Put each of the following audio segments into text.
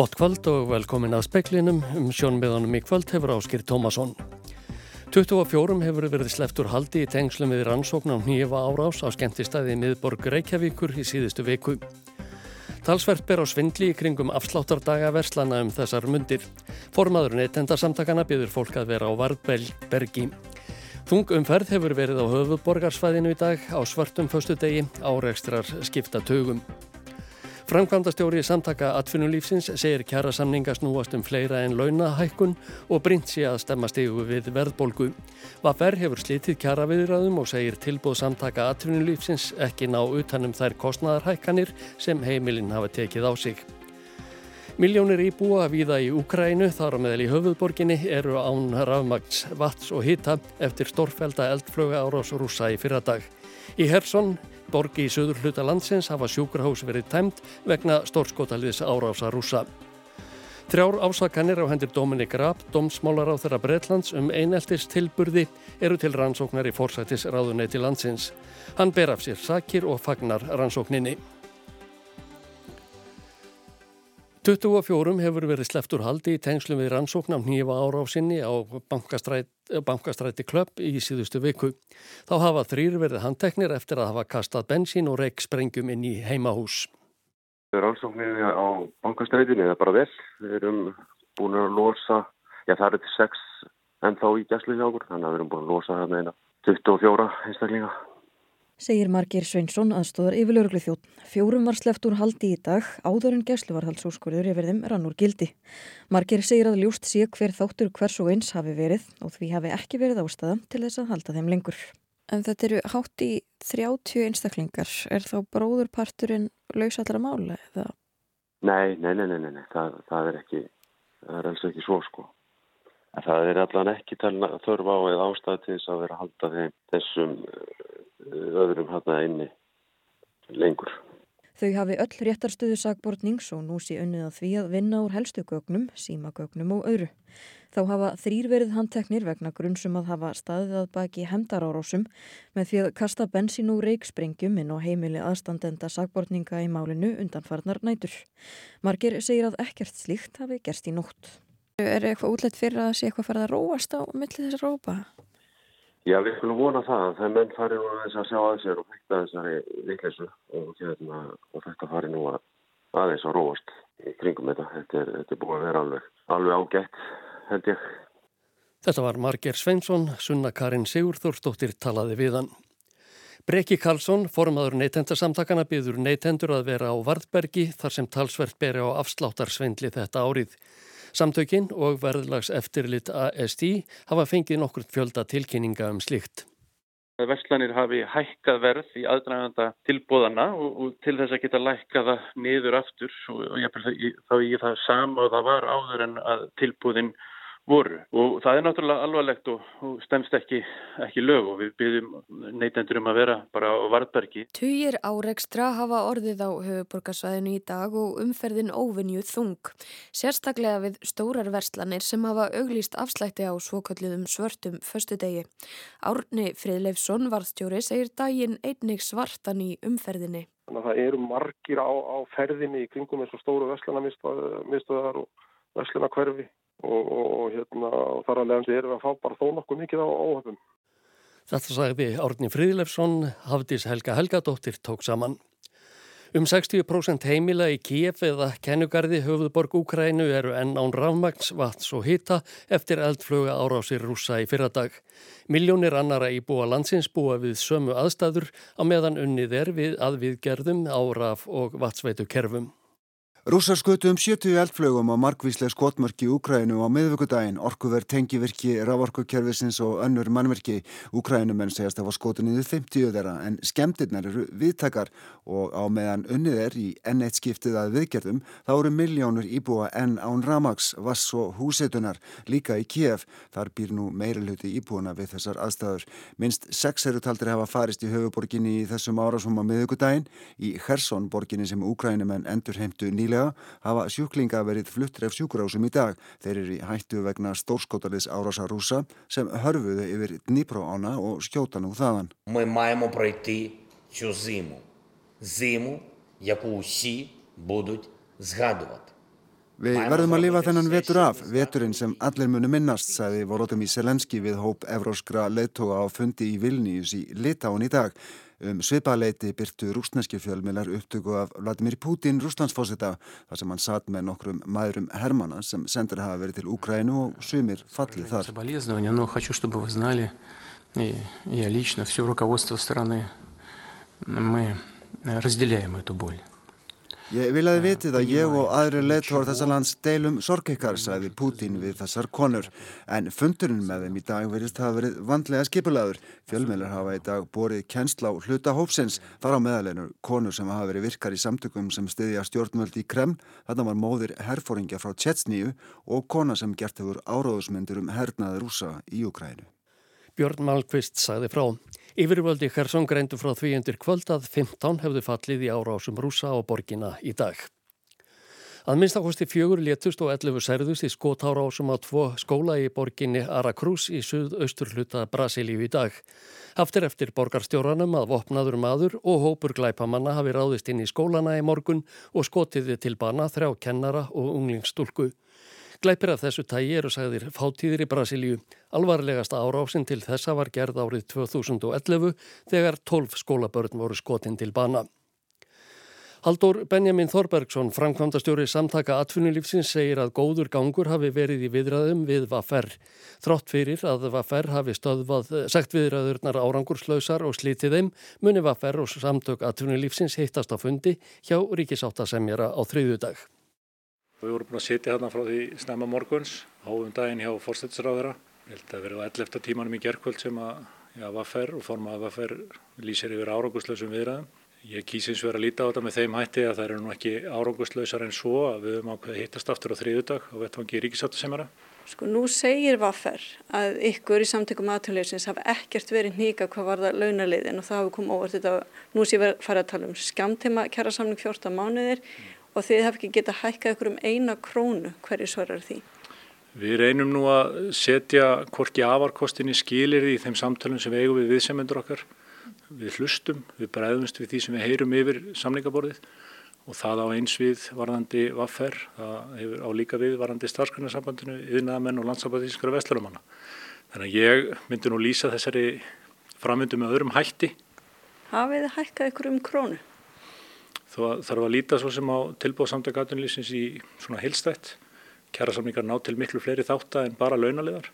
Gott kvöld og velkomin að speklinum um sjónmiðanum í kvöld hefur áskýr Tómasson. 24 hefur verið sleftur haldi í tengslum við rannsókn á nýjeva árás á skemmtistæði miðborg Reykjavíkur í síðustu viku. Talsvert ber á svindli í kringum afsláttardaga verslana um þessar mundir. Formaður neytendarsamtakana byður fólk að vera á Varbergi. Þung umferð hefur verið á höfuborgarsvæðinu í dag á svartum föstu degi áreikstrar skipta tögum. Framkvæmdastjóri samtaka atvinnulífsins segir kjara samninga snúast um fleira en launahækkun og brint sé að stemma stígu við verðbolgu. Vaffer hefur slítið kjara viðræðum og segir tilbúð samtaka atvinnulífsins ekki ná utanum þær kostnaðarhækkanir sem heimilinn hafa tekið á sig. Miljónir íbúa viða í Ukrænu, þar á meðal í höfuðborginni, eru án rafmagns, vats og hita eftir stórfælda eldflöga árás rúsa í fyrradag. Í Hersson borgi í söður hluta landsins hafa sjúkrahús verið tæmt vegna stórskotaliðs árása rúsa. Þrjár ásakanir á hendur Dominik Raab, domsmálar á þeirra Breitlands um eineltis tilburði eru til rannsóknar í forsættis ráðuneti landsins. Hann ber af sér sakir og fagnar rannsókninni. 24 hefur verið sleftur haldi í tengslum við rannsóknam nýjeva ára á sinni á bankastræti, bankastræti klöpp í síðustu viku. Þá hafa þrýr verið handteknir eftir að hafa kastað bensín og reik sprengjum inn í heimahús. Rannsókninni á bankastrætinu er bara vel. Við erum búin að losa, já það eru til 6 en þá í gæslu hjá okkur, þannig að við erum búin að losa það með eina 24 einstaklinga segir Margir Sveinsson aðstóðar yfir lauruglu þjótt. Fjórum var sleppt úr haldi í dag, áður en gæsluvarhaldsúrskurður yfir þeim rann úr gildi. Margir segir að ljúst sé hver þáttur hvers og eins hafi verið og því hafi ekki verið ástæða til þess að halda þeim lengur. En þetta eru hátt í 30 einstaklingar. Er þá bróðurparturinn laus allra mála eða? Nei, nei, nei, nei, nei. Það, það er ekki, það er alls ekki svo sko. Það er allan ekki þörfa á eða ástæða til þess að vera að halda þeim þessum öðrum hérna inni lengur. Þau hafi öll réttarstöðu sagbortnings og nú sé unnið að því að vinna úr helstu gögnum, símagögnum og öðru. Þá hafa þrýr verið handteknir vegna grunnsum að hafa staðið að baki hemdarárásum með því að kasta bensín og reiksprengjum inn á heimili aðstandenda sagbortninga í málinu undanfarnar nætur. Margir segir að ekkert slíkt hafi gerst í nótt. Er eitthvað útlætt fyrir að sé eitthvað farið að róast á milli þessar rópa? Já, við skulum vona það að það menn fari nú að þess að sjá að sér og fætta þessari vikleysu og, hérna, og þetta fari nú að aðeins að róast í kringum þetta. Þetta er, þetta er búin að vera alveg, alveg ágætt, held ég. Þetta var Marger Sveinsson, Sunna Karin Sigurþórsdóttir talaði við hann. Breki Karlsson, formadur neytendarsamtakana, byður neytendur að vera á Varðbergi þar sem talsvert beri á afsláttarsvendli þetta árið. Samtökin og verðlags eftirlit AST hafa fengið nokkur fjölda tilkynninga um slikt. Verslanir hafi hækkað verð í aðdraganda tilbúðana og, og til þess að geta lækkaða niður aftur og, og ég, þá ég það sama og það var áður en að tilbúðin voru og það er náttúrulega alvarlegt og, og stemst ekki, ekki lög og við byrjum neytendur um að vera bara á varðbergi. Tugir áreikstra hafa orðið á höfuborgarsvæðinu í dag og umferðin óvinjuð þung. Sérstaklega við stórar verslanir sem hafa auglýst afslætti á svokölluðum svörtum föstu degi. Árni Friðleifsson varðstjóri segir daginn einnig svartan í umferðinni. Þannig að það eru margir á, á ferðinni í kringum eins og stóru verslunarmiðstöðar og verslunarkverfi og, og hérna, þar að leiðan erum við að fá bara þó nokkuð mikið á óhafum. Þetta sagði Árni Fríðlefsson, Hafdís Helga Helgadóttir tók saman. Um 60% heimila í Kíef eða kennugarði höfuðborg Úkrænu eru enn án rafmagns, vats og hita eftir eldfluga árásir rúsa í fyrradag. Miljónir annara íbúa landsins búa við sömu aðstæður á meðan unnið er við að viðgerðum á raf og vatsveitu kerfum. Rússar skutu um 70 eldflögum á markvíslega skotmörki í Úkrænu á miðvöggudaginn, orkuverð tengivirki, raforkukerfisins og önnur mannverki. Úkrænumenn segjast að var skotin yfir 50 þeirra en skemmtirnar eru viðtakar og á meðan unnið er í N1 skiptið að viðgerðum þá eru miljónur íbúa enn án Ramax, Vass og húsetunar líka í Kiev. Þar býr nú meira hluti íbúana við þessar aðstæður. Minst sex eru taldir hafa farist í höfuborginni í þessum árasum á miðvöggudaginn. Í Hersson borginni sem Úkrænumenn endur heimtu nýlega nýlega hafa sjúklinga verið fluttref sjúkurásum í dag. Þeir eru í hættu vegna stórskótaliðs árasa rúsa sem hörfuðu yfir Dnipróána og skjóta nú þaðan. Við mægum að breyti svo zimu. Zimu, jaku húsi budut zgaduvat. Við verðum að lifa þennan vetur af, veturinn sem allir munu minnast, sagði Vorotomi Selenski við hóp Evróskra leittóa á fundi í Vilnius í Litáin í dag. Um svipaleiti byrtu rúsneski fjölmilar upptöku af Vladimir Putin rúslandsfósita þar sem hann satt með nokkrum maðurum Hermanna sem sendur hafa verið til Úkrænu og sumir fallið þar. Я лично, все руководство страны, мы разделяем эту боль. Ég vil að þið vitið að ég og aðri leittór þessar lands deilum sorgikar, sagði Pútín við þessar konur. En fundurinn með þeim í dag verist hafa verið vandlega skipulaður. Fjölmeilar hafa í dag borið kennsla á hluta hópsins. Þar á meðaleinur konur sem hafa verið virkar í samtökum sem stiðja stjórnvöld í Kreml. Þarna var móðir herfóringja frá Tjetsníu og kona sem gert hefur áráðusmyndir um hernaði rúsa í Ukrænu. Björn Malmqvist sagði frá. Yfirvöldi Hersson greindu frá því undir kvöld að 15 hefðu fallið í árásum rúsa á borgina í dag. Að minnstakosti fjögur létust og 11 særðust í skotárásum á tvo skóla í borginni Aracruz í suðaustur hluta Brasilíu í dag. Haftir eftir borgarstjóranum að vopnaður maður og hópur glæpamanna hafi ráðist inn í skólana í morgun og skotiði til bana þrjá kennara og unglingsstúlku. Gleipir af þessu tægi eru sagðir fátíðir í Brasilíu. Alvarlegasta árásin til þessa var gerð árið 2011 þegar 12 skólabörn voru skotin til bana. Haldur Benjamin Þorbergsson, framkvæmdastjóri samtaka atvinnulífsins, segir að góður gangur hafi verið í viðræðum við Vaffer. Þrótt fyrir að Vaffer hafi stöðvað sagt viðræðurnar árangurslausar og slítið þeim, muni Vaffer og samtök atvinnulífsins hittast á fundi hjá ríkisáttasemjara á þriðudag. Við vorum búin að sitja hérna frá því snemma morguns, háum daginn hjá fórstættisráðara. Ég held að verið á 11. tímanum í gerðkvöld sem að ja, Vaffer og formaða Vaffer lýsir yfir árangurslausum viðræðum. Ég kýsins verið að líta á þetta með þeim hætti að það eru nú ekki árangurslausar en svo að við höfum ákveðið hittast aftur á þriðudag og vettvangi ríkisáttusemjara. Sko nú segir Vaffer að ykkur í samtökum aðtöluleysins hafa ekkert verið nýka hvað var það launaliðin og það hafi komið óvart þetta. Nú sé við fara að tala um skamtema kjærasamning 14 mánuðir mm og þið hef ekki getað hækkað ykkur um eina krónu hverju svarar því? Við reynum nú að setja hvorki afarkostinni skilir í þeim samtalum sem við eigum við viðsemendur okkar. Við hlustum, við bregðumst við því sem við heyrum yfir samlingaborðið og það á eins við varðandi vaffer, það hefur á líka við varðandi starfsgrunnarsambandinu, yðnaðamenn og landsambandískara vestlurumanna. Þannig að ég myndi nú lýsa þessari framöndu með öðrum hætti. Hafið þið hækkað ykkur um krónu? Þó þarf að líta svo sem á tilbúið samtakatunlýsins í svona heilstætt. Kjærasamlingar ná til miklu fleiri þátt en bara launaliðar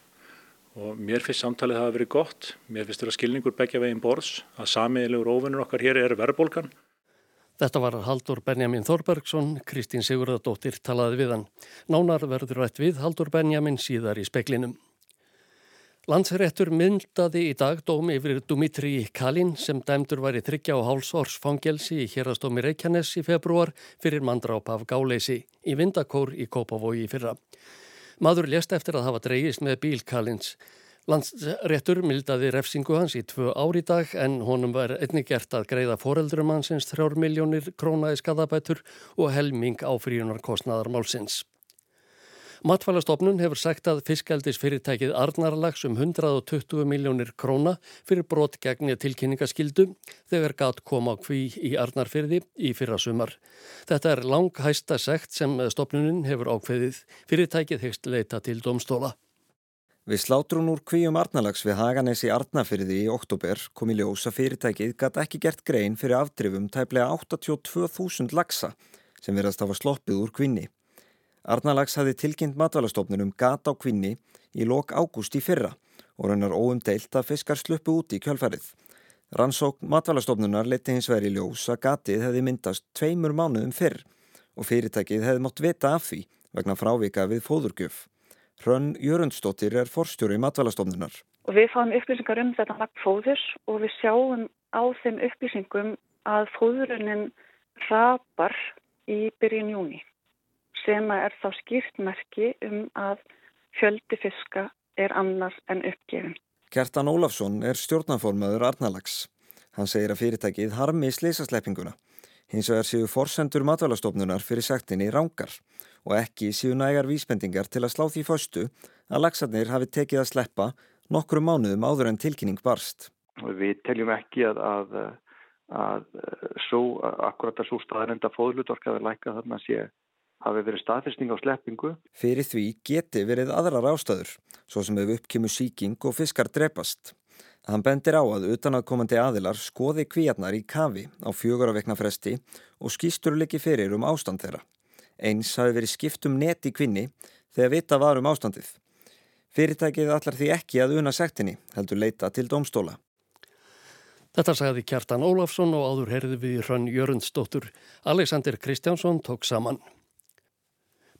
og mér finnst samtalið það að verið gott. Mér finnst þetta skilningur begja veginn borðs að samiðilegur ofunur okkar hér er verðbólgan. Þetta var Haldur Benjamin Þorbergsson, Kristín Sigurðardóttir talaði við hann. Nánar verður rætt við Haldur Benjamin síðar í speklinum. Landsréttur myndaði í dag dóm yfir Dumitri Kalin sem dæmdur var í þryggja og hálsors fangelsi í hérastómi Reykjanes í februar fyrir mandráp af gáleysi í Vindakór í Kópavogi í fyrra. Maður lést eftir að hafa dreyist með bíl Kalins. Landsréttur mildaði refsingu hans í tvö ári dag en honum var einnig gert að greiða foreldrum hansins þrjár miljónir krónaði skadabætur og helming áfríunar kostnaðar málsins. Matfælastofnun hefur sagt að fiskaldis fyrirtækið Arnarlags um 120 miljónir króna fyrir brot gegn tilkynningaskildu þegar gat koma á kví í Arnarfyrði í fyrra sumar. Þetta er lang hæsta sekt sem stofnunin hefur ákveðið. Fyrirtækið hefst leita til domstóla. Við slátrun úr kvíum Arnarlags við Haganes í Arnarfyrði í oktober kom í ljós að fyrirtækið gatt ekki gert grein fyrir afdrifum tæplega 82.000 lagsa sem verðast hafa sloppið úr kvinni. Arnalags hafi tilkynnt matvælastofnunum gata á kvinni í lok ágúst í fyrra og raunar óumdeilt að fiskar sluppu út í kjölfarið. Rannsók matvælastofnunar leti hins veri ljós að gatið hefði myndast tveimur mánuðum fyrr og fyrirtækið hefði mótt vita af því vegna frávika við fóðurgjöf. Hrönn Jörgundsdóttir er forstjóri matvælastofnunar. Og við fáum upplýsingar um þetta nakt fóðurs og við sjáum á þeim upplýsingum að fóðurunin rapar í byrjun júni sem er þá skýrt merki um að fjöldi fiska er annars en uppgefin. Kertan Ólafsson er stjórnaformaður Arnalags. Hann segir að fyrirtækið harmi sleisasleppinguna. Hins vegar séu forsendur matvælastofnunar fyrir sektinni rángar og ekki séu nægar vísbendingar til að slá því föstu að lagsarnir hafi tekið að sleppa nokkru mánuðum áður en tilkynning barst. Við teljum ekki að, að, að, að svo, akkurat að svo staðarenda fóðlutorkaður læka þarna sé hafi verið staðfestning á sleppingu. Fyrir því geti verið aðrar ástöður, svo sem ef uppkymur síking og fiskar drepast. Hann bendir á að utanaðkomandi aðilar skoði kvíarnar í kafi á fjögur á vekna fresti og skýstur liki fyrir um ástand þeirra. Eins hafi verið skipt um net í kvinni þegar vita var um ástandið. Fyrirtækið allar því ekki að una sektinni, heldur leita til domstóla. Þetta sagði Kjartan Ólafsson og áður herði við Hrönn Jörundsdóttur. Alexander Kristjánsson tók saman.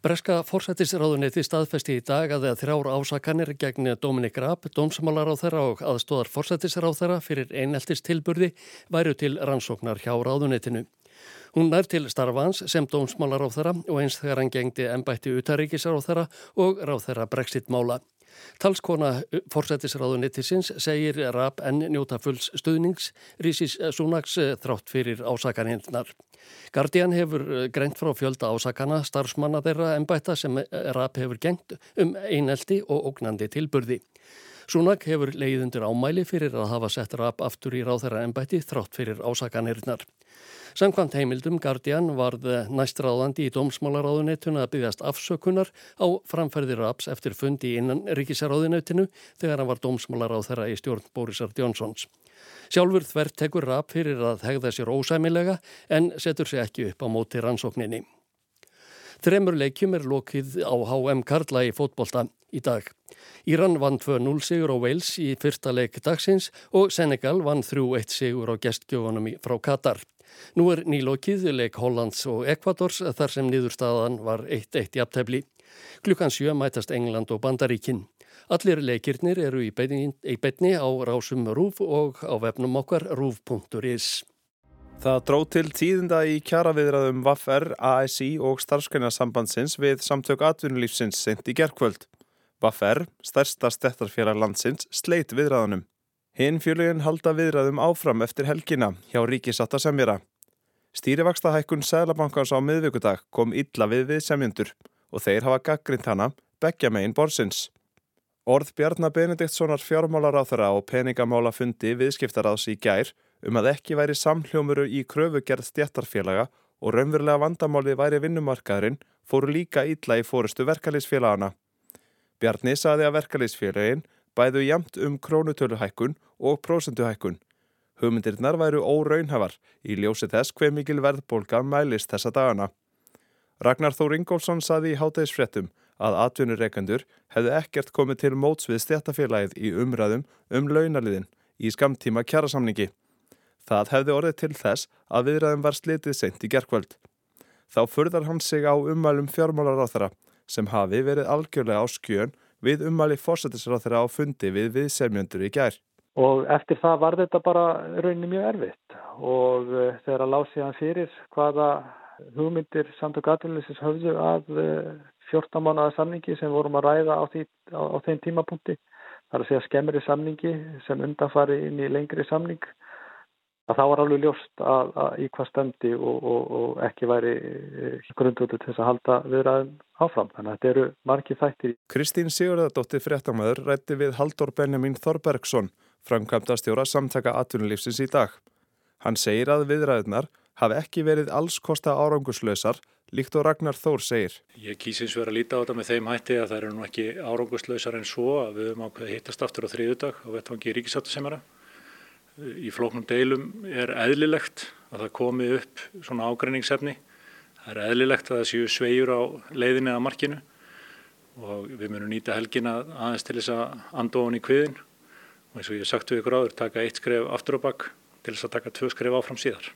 Breska fórsættisráðunetti staðfesti í dag að þegar þrjár ásakanir gegn Dominik Raab, dómsmálar á þeirra og aðstóðar fórsættisráð þeirra fyrir eineltist tilburði væru til rannsóknar hjá ráðunettinu. Hún nær til starfans sem dómsmálar á þeirra og eins þegar hann gengdi ennbætti utaríkisar á þeirra og ráð þeirra brexit mála. Talskona fórsættisráðunittisins segir Raab enn njóta fulls stuðnings Rísis Súnaks eh, þrátt fyrir ásakanirnar. Guardian hefur eh, greint frá fjölda ásakana starfsmanna þeirra ennbætta sem eh, Raab hefur gengt um einelti og ógnandi tilburði. Súnak hefur leiðundir ámæli fyrir að hafa sett Raab aftur í ráþæra ennbætti þrátt fyrir ásakanirnar. Samkvæmt heimildum Guardian varð næstráðandi í dómsmálaráðunetuna að byggjast afsökunar á framferðir Raps eftir fundi innan ríkisaráðunetinu þegar hann var dómsmálaráð þeirra í stjórn Borisar Jónsons. Sjálfur þvert tekur Rap fyrir að hegða sér ósæmilega en setur sér ekki upp á móti rannsókninni. Þremur leikjum er lokið á HM Karla í fótbolta í dag. Íran vann 2-0 sigur á Wales í fyrsta leik dagsins og Senegal vann 3-1 sigur á gestgjöfunum frá Katar. Nú er nýlokið leik Hollands og Ekvadors þar sem nýðurstaðan var 1-1 í aptefli. Klukkan 7 mætast England og Bandaríkin. Allir leikirnir eru í betni á rásum RÚF og á vefnum okkar rúf.is. Það dró til tíðinda í kjaraviðraðum Vaffer, ASI og starfskynarsambandsins við samtök atvinnulífsins sent í gerkvöld. Vaffer, stærsta stettarfélag landsins, sleit viðraðanum. Hinn fjölugin halda viðræðum áfram eftir helgina hjá ríkisatta semjara. Stýrivaksta hækkun Sælabankans á miðvíkudag kom illa við við semjöndur og þeir hafa gaggrind hana begja megin borsins. Orð Bjarnar Benediktssonar fjármálar á þeirra og peningamála fundi viðskiptaráðs í gær um að ekki væri samhljómuru í kröfugerð stjættarfélaga og raunverulega vandamáli væri vinnumarkaðurinn fóru líka illa í fórustu verkalýsfélagana. Bjarni saði að verkalýsfélagin bæðu jamt um krónutöluhækkun og prósenduhækkun. Hugmyndirnar væru óraunhafar í ljósi þess hver mikil verðbólka mælist þessa dagana. Ragnar Þór Ingólfsson saði í hátægisfrettum að atvinnureikendur hefðu ekkert komið til móts við stjættafélagið í umræðum um launaliðin í skamtíma kjærasamningi. Það hefði orðið til þess að viðræðum var slitið seint í gerkvöld. Þá förðar hann sig á umælum fjármálar á þeirra sem hafi verið algjörlega á skjön við ummæli fórsættisráð þeirra á fundi við viðsemjöndur í gær. Og eftir það var þetta bara rauninni mjög erfitt og uh, þegar að lási hann fyrir hvaða hugmyndir samtök aðvöluðsins höfðu að uh, eh, 14 mánuða samningi sem vorum að ræða á, því, á, á þeim tímapunkti. Það er að segja skemmri samningi sem undanfari inn í lengri samning að það var alveg ljóst að, að í hvað stemdi og, og, og ekki væri eh, grundvöldu til þess að halda viðræðum áfram. Þannig að þetta eru margi þættir. Kristín Sigurðardóttir fréttamaður rætti við Haldur Benjamin Þorbergsson, framkvæmda stjóra samtaka atvinnulífsins í dag. Hann segir að viðræðunar hafi ekki verið alls kosta áranguslausar, líkt og Ragnar Þór segir. Ég kýsins verið að líta á þetta með þeim hætti að það eru nú ekki áranguslausar en svo að við höfum ákveðið hittast aftur á þriðudag og vettvangi ríkisáttusemara í flóknum deilum er eðlilegt að það komi upp svona ágreiningsefni. Það er eðlilegt að það séu svegjur á leiðinni að markinu og við munum nýta helgina aðeins til þess að andofan í kviðin og eins og ég sagt við ykkur áður, taka eitt skref aftur og bakk til þess að taka tvö skref áfram síðar.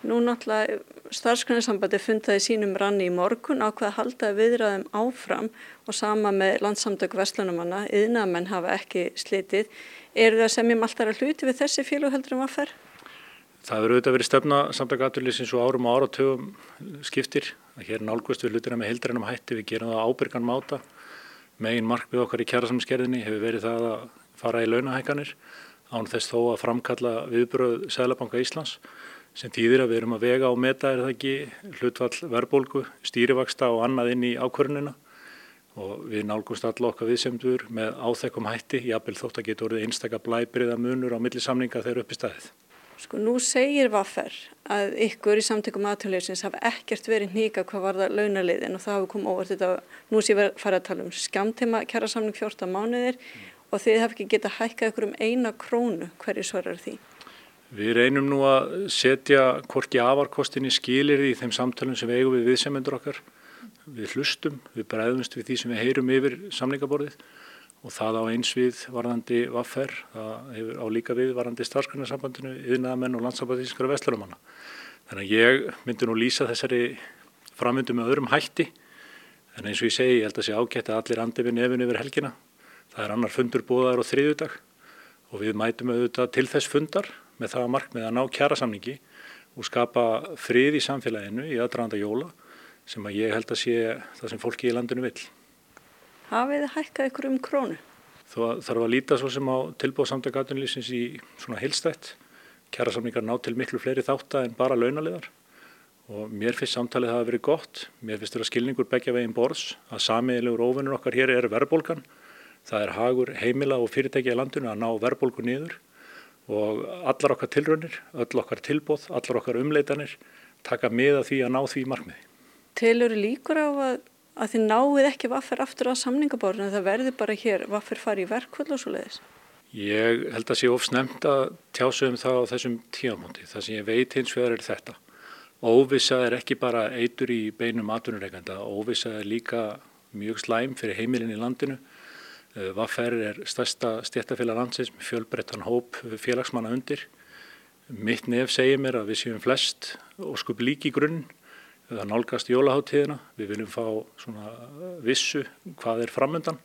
Nú náttúrulega starfsgrunarsambandi fundaði sínum ranni í morgun ákveða að halda viðræðum áfram og sama með landsamtök Vestlunumanna, yðnamenn hafa ekki slitið. Er það sem ég maltar að hluti við þessi fílu heldur um aðferð? Það verður auðvitað verið stefna samtaka aðurlýsins og árum og áratöfum skiptir. Hér nálgust við hlutina með hildrænum hætti, við gerum það ábyrgan máta. Megin markmið okkar í kjærasamskerðinni hefur verið það að fara í launahækanir án þess þó að framkalla viðbröð Sælabanka Íslands sem týðir að við erum að vega og meta er það ekki hlutvall verðbólgu, stýrivaksta og annað inn í ákvörnuna og við nálgumst alla okkar viðsemdur með áþekkum hætti, jábel þótt að geta orðið einstakka blæbriða munur á millisamninga þegar uppi staðið. Sko nú segir Vaffer að ykkur í samtökum aðtöluðsins hafa ekkert verið nýka hvað var það launaliðin og það hafi komið óvart þetta, nú sé við fara að tala um skamtíma kjæra samning 14 mánuðir mm. og þið hafi ekki getað hækkað ykkur um eina krónu hverju svarar því? Við reynum nú að setja korki afarkostin í skilir í þeim samtalum sem við eigum við viðsemendur okkar. Við hlustum, við bregðumst við því sem við heyrum yfir samningaborðið og það á eins við varðandi vaffer, það hefur á líka við varðandi starfsgrunarsambandinu, yðnaðamenn og landsambandinsskara vestlurumanna. Þannig að ég myndi nú lýsa þessari framöndu með öðrum hætti, en eins og ég segi, ég held að sé ágætt að allir andi við nefn yfir helgina. Það er annar fundur búðar og þriðudag og við mætum auðvitað til þess fundar með það markmið að ná kjærasamningi og skapa frið í samfélaginu í aðdraðanda jóla sem að ég held að sé það sem fólki í landinu vil hafið þið hækkað ykkur um krónu? Þó þarf að líta svo sem á tilbúð samtakatunlýsins í svona heilstætt. Kjærasamningar ná til miklu fleiri þátta en bara launaliðar og mér finnst samtalið það að verið gott. Mér finnst þetta skilningur begja veginn borðs að samiðilegur ofunur okkar hér er verðbólgan. Það er hagur heimila og fyrirtækja í landinu að ná verðbólgu niður og allar okkar tilraunir, öll okkar tilbúð, allar okkar umleitanir taka með að því að ná því markmiði. Tilur líkur á að að þið náið ekki vaffir aftur á samningaborðinu það verður bara hér vaffir fari í verkvöld og svo leiðis? Ég held að sé ofsnemt að tjásu um það á þessum tíamóndi. Það sem ég veit hins vegar er þetta. Óvisa er ekki bara eitur í beinum atvinnureikanda, óvisa er líka mjög slæm fyrir heimilin í landinu. Eh, Vaffer er stærsta stjættafélag landsins með fjölbrettan hóp félagsmanna undir. Mitt nef segir mér að við séum flest og skup líki grunn það nálgast jólaháttíðina, við viljum fá svona vissu hvað er framöndan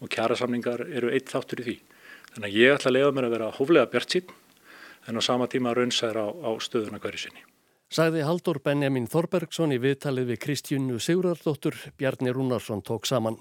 og kjærasamningar eru eitt þáttur í því. Þannig að ég ætla að leiða mér að vera hóflega bjart sín en á sama tíma raunsæðir á, á stöðuna hverju sinni. Sagði Haldur Benjamin Þorbergsson í viðtalið við Kristjúnu Sigurðardóttur, Bjarni Rúnarsson tók saman.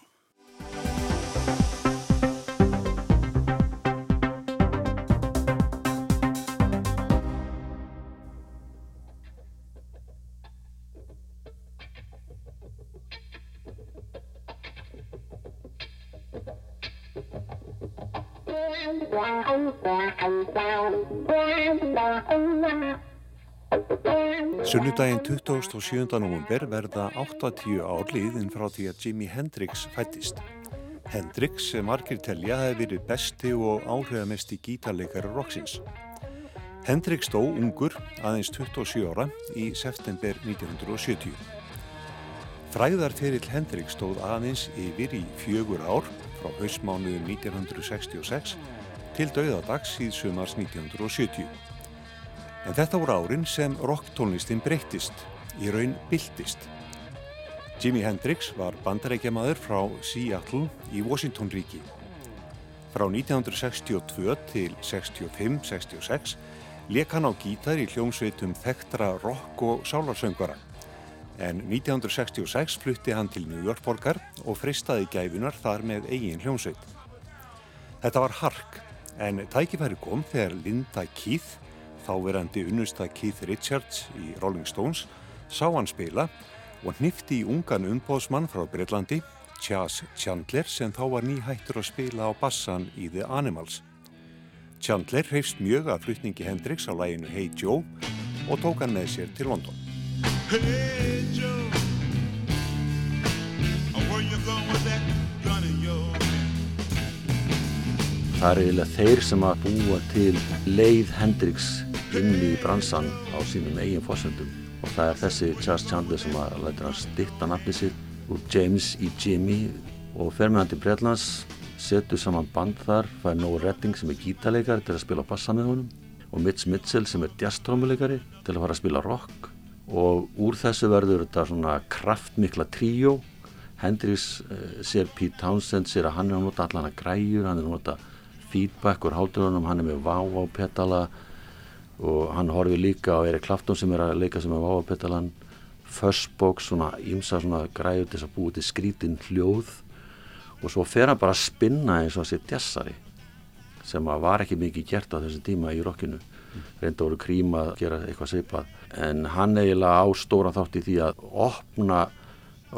Sunnudaginn 27. november verða 80 ár liðin frá því að Jimi Hendrix fættist. Hendrix, sem margir telja, hefði verið besti og áhrifamesti gítarleikari roxins. Hendrix stó ungur aðeins 27 ára í september 1970. Fræðarferill Hendrix stóð aðeins yfir í fjögur ár frá hausmánuðum 1966 til dauðadags í sumars 1970. En þetta voru árin sem rocktónlistin breyttist, í raun byltist. Jimi Hendrix var bandarækjamaður frá Seattle í Washington ríki. Frá 1962 til 65-66 leik hann á gítar í hljómsveitum þekktra rock- og sálarsöngvara. En 1966 flutti hann til New York borgar og fristaði gæfunar þar með eigin hljómsveit. Þetta var hark, en tækifæri kom þegar Linda Keith þáverandi unnusta Keith Richards í Rolling Stones sá hann spila og hnifti í ungan umbóðsmann frá Breitlandi, Chas Chandler sem þá var nýhættur að spila á bassan í The Animals. Chandler hreifst mjög að flutningi Hendrix á læginu Hey Joe og tók hann með sér til London. Hey Joe, where you going with that gun in your Það er eiginlega þeir sem að búa til leið Hendrix inn í bransan á sínum eigin fósendum og það er þessi Charles Chandler sem að læta hann stitta nafni sitt úr James í Jimmy. Og fer með hann til Breitlands setur saman band þar, fær Noah Redding sem er gítarleikari til að spila bassa með honum. Og Mitch Mitchell sem er jazztrómuleikari til að fara að spila rock. Og úr þessu verður þetta svona kraftmikla tríó. Hendrix uh, sér Pete Townsend sér að hann er að nota allan að græjur hann er að nota feedback úr hálfdurunum, hann er með vá á petala og hann horfið líka á Erik Klafton sem er að leika sem er váapetalan Fuzzbox, svona ímsa svona græður til að búið til skrítin hljóð. Og svo fer hann bara að spinna eins og að sé djassari sem að var ekki mikið gert á þessu tíma í rockinu. Reynda voru kríma að gera eitthvað seipað en hann eiginlega á stóra þátt í því að opna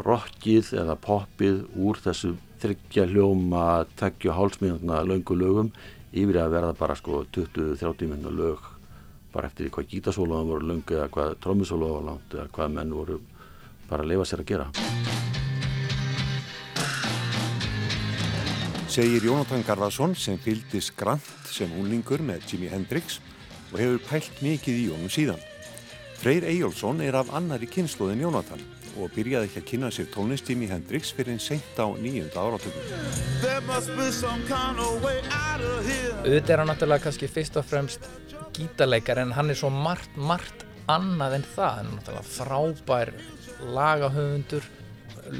rockið eða poppið úr þessu þryggja hljóma tekju hálsmínutna löngu lögum yfir að verða bara sko 20-30 minna lög bara eftir hvað gítasólaðan voru lungi eða hvað trómusólaðan voru langt eða hvað menn voru bara að lifa sér að gera. Segir Jónatan Garðarsson sem fylgdis grant sem úlingur með Jimi Hendrix og hefur pælt mikið í honum síðan. Freyr Eyjólfsson er af annari kynnslóðin Jónatan og byrjaði ekki að kynna sér tónlist Jimi Hendrix fyrir einn seint á nýjunda áratökum. Auðvitað er hann náttúrulega kannski fyrst og fremst gítarleikar en hann er svo margt, margt annað en það. Hann er náttúrulega frábær lagahöfundur,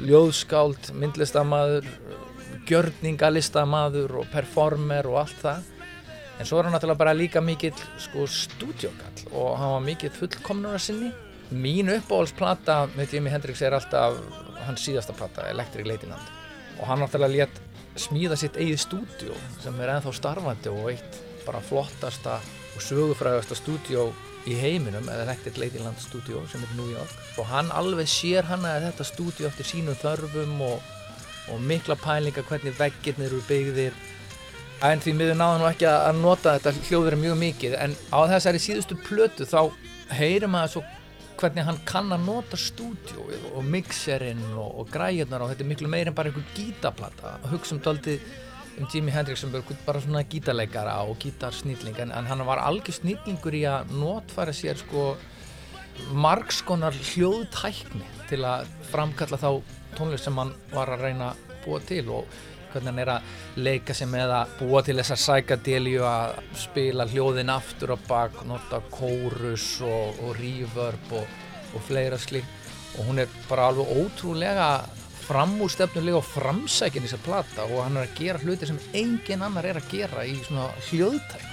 ljóðskáld, myndlistamæður, gjörningalistamaður og performer og allt það. En svo er hann náttúrulega bara líka mikill sko stúdjókall og hann var mikill fullkomnuna sinni. Mín uppáhaldsplata með Jimi Hendrix er alltaf hans síðasta plata, Electric Ladyland. Og hann náttúrulega létt smíða sitt eigið stúdjó sem er ennþá starfandi og eitt bara flottasta og sögufræðasta stúdjó í heiminum, eða Electric Ladyland stúdjó sem er New York. Og hann alveg sér hann að þetta stúdjó eftir sínum þörfum og, og mikla pælinga hvernig veggirnir eru byggðir en því miður náðu nú ekki að nota þetta hljóður mjög mikið en á þessari síðustu plötu þá heyrir maður svo hvernig hann kann að nota stúdjóið og mixerinn og, og græjurnar og þetta er miklu meir en bara einhver gítaplata hugsa um doldið um Jimi Hendrix sem bara svona gítarleikara og gítarsnýtling en, en hann var algjör snýtlingur í að notfæra sér sko margskonar hljóðtækni til að framkalla þá tónlist sem hann var að reyna að búa til og hvernig hann er að leika sig með að búa til þessar sækadelju að spila hljóðin aftur og bak, nota kórus og, og reverb og, og fleira slik og hún er bara alveg ótrúlega framúrstefnulega og framsækinn í þessar plata og hann er að gera hluti sem engin annar er að gera í svona hljóðtækni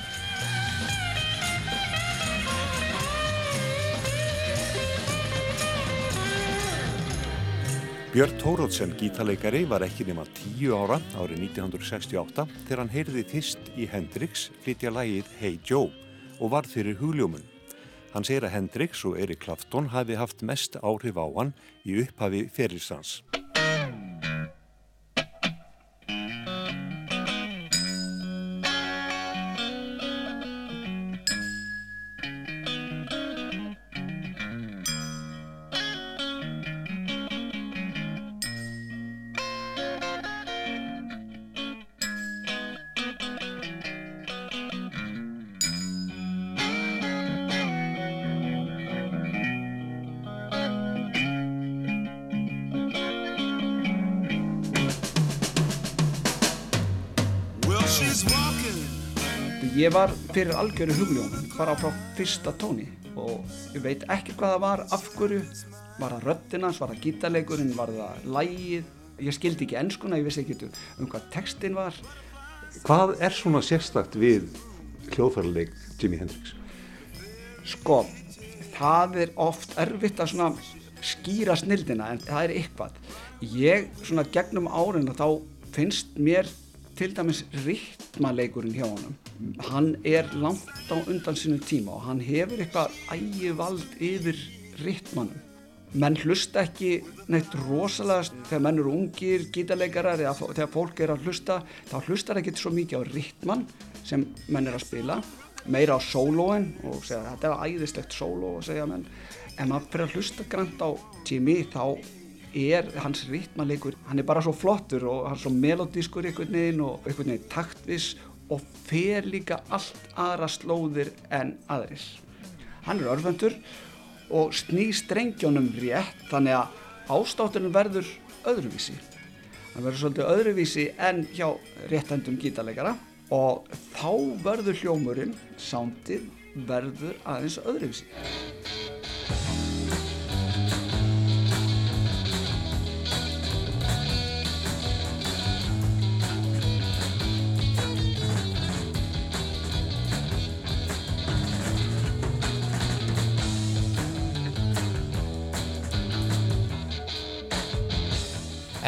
Björn Tórótsen, gítarleikari, var ekki nema 10 ára árið 1968 þegar hann heyrði fyrst í Hendrix flytja lægið Hey Joe og varð fyrir hugljómun. Hann segir að Hendrix og Erik Clapton hafi haft mest áhrif á hann í upphafi ferilsans. Fyrir algjöru hugljón bara frá fyrsta tóni og ég veit ekki hvað það var, af hverju, var það röttinans, var það gítarleikurinn, var það lægið, ég skildi ekki ennskuna, ég vissi ekki um hvað textin var. Hvað er svona sérstakt við hljóðfærarleik Jimi Hendrix? Sko, það er oft erfitt að svona skýra snildina en það er eitthvað. Ég svona gegnum árin þá finnst mér til dæmis rittmaleikurinn hjá honum hann er langt á undan sinu tíma og hann hefur eitthvað ægivald yfir rittmannum menn hlusta ekki neitt rosalega þegar menn eru ungir, gítarleikarar eða þegar fólk er að hlusta þá hlustar ekki svo mikið á rittmann sem menn er að spila meira á sólóin og segja þetta er æðislegt sóló og segja menn. En maður fyrir að hlusta grænt á Jimmy þá er hans ritmaleikur, hann er bara svo flottur og hann er svo melodískur einhvern veginn og einhvern veginn taktvis og fer líka allt aðra slóðir en aðrir. Hann er örfendur og sný strengjónum rétt þannig að ástáturinn verður öðruvísi. Hann verður svolítið öðruvísi en hjá réttendum gítarleikara og þá verður hljómurinn, sándið, verður aðeins öðruvísi.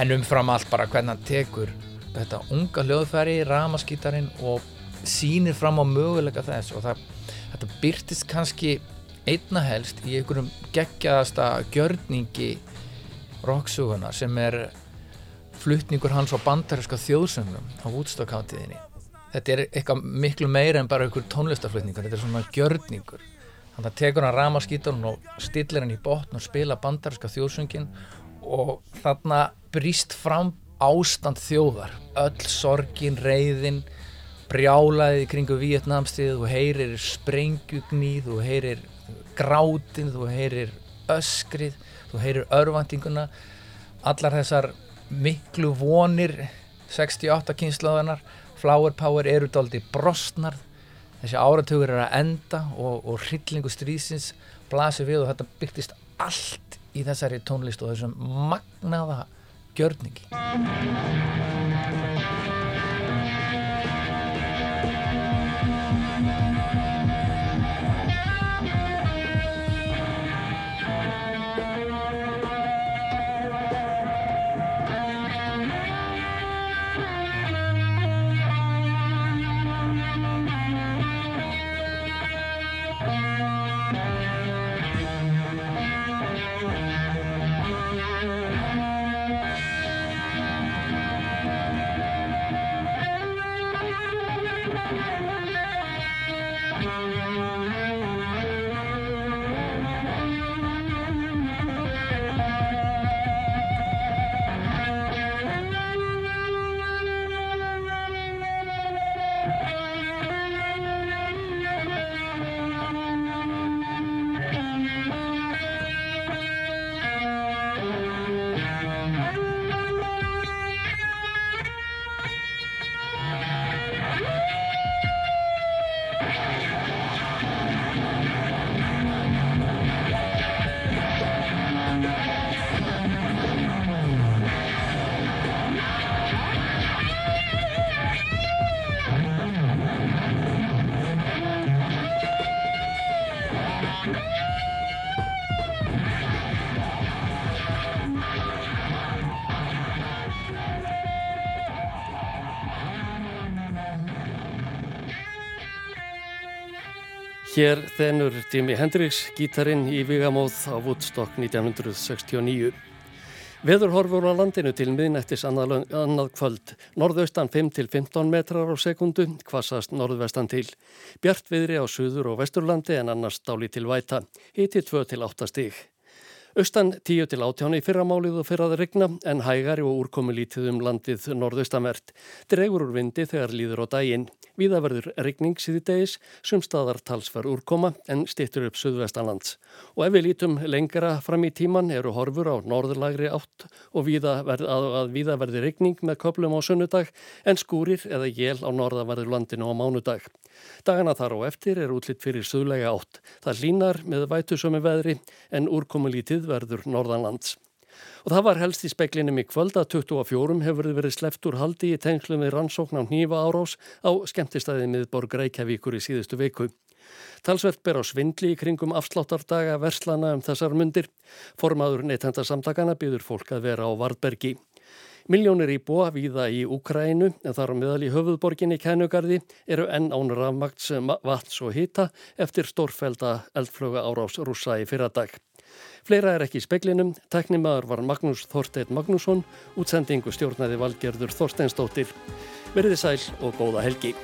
En umfram allt bara hvernig hann tekur þetta unga hljóðfæri, ramaskítarinn og sýnir fram á möguleika þess. Og það, þetta byrtist kannski einna helst í einhverjum geggjaðasta gjörningi rocksuguna sem er flutningur hans á bandaríska þjóðsögnum á útstakáttiðinni þetta er eitthvað miklu meira en bara einhver tónlistaflutningur þetta er svona gjörningur. Þannig að tekur hann ramaskíturinn og stillir hann í botn og spila bandarska þjóðsöngin og þarna brýst fram ástand þjóðar. Öll sorgin, reyðin brjálaði kringu Vietnamstíð þú heyrir sprengjugnýð þú heyrir grátin þú heyrir öskrið þú heyrir örvandinguna allar þessar miklu vonir 68 kynslaðanar flower power eru daldi brostnar. Þessi áratugur er að enda og, og hryllingu strísins blasir við og þetta bygtist allt í þessari tónlist og þessum magnaða gjörningi Hér þennur Jimi Hendrix gítarin í Vigamóð á Woodstock 1969. Veðurhorfur á landinu til miðnættis annað, annað kvöld. Norðaustan 5-15 metrar á sekundu, kvassast norðvestan til. Bjart viðri á suður og vesturlandi en annars dáli til væta. Hiti 2-8 stig. Austan 10 til 18 í fyrramálið og fyrraði regna en hægari og úrkomi lítið um landið norðaustanvert. Dregur úr vindi þegar líður á daginn. Víða verður regning síði degis, sumstaðar talsvar úrkoma en stittur upp suðvestanlands. Og ef við lítum lengra fram í tíman eru horfur á norðurlagri átt og víða verð, að, að víða verður regning með köplum á sunnudag en skúrir eða jél á norðavarður landinu á mánudag. Dagana þar á eftir er útlitt fyrir suðlega átt. Það línar með vætusömi veðri en úrkomi lítið verður norðanlands. Og það var helst í speklinum í kvöld að 24 hefur verið sleppt úr haldi í tengslum við rannsókn á nýfa árás á skemmtistæði miðborg Reykjavíkur í síðustu viku. Talsvert ber á svindli í kringum afsláttardaga verslana um þessar mundir. Formaður neytendarsamtakana byður fólk að vera á Vardbergi. Miljónir íbúa víða í Úkrænu en þar á meðal í höfuðborginni Kænugarði eru enn án rafmagts, vats og hita eftir stórfelda eldflöga árás rúsa í fyrradag. Fleira er ekki í speklinum, teknimaður var Magnús Þorstein Magnússon, útsendingu stjórnaði valgerður Þorsteinsdóttir. Verðið sæl og góða helgi.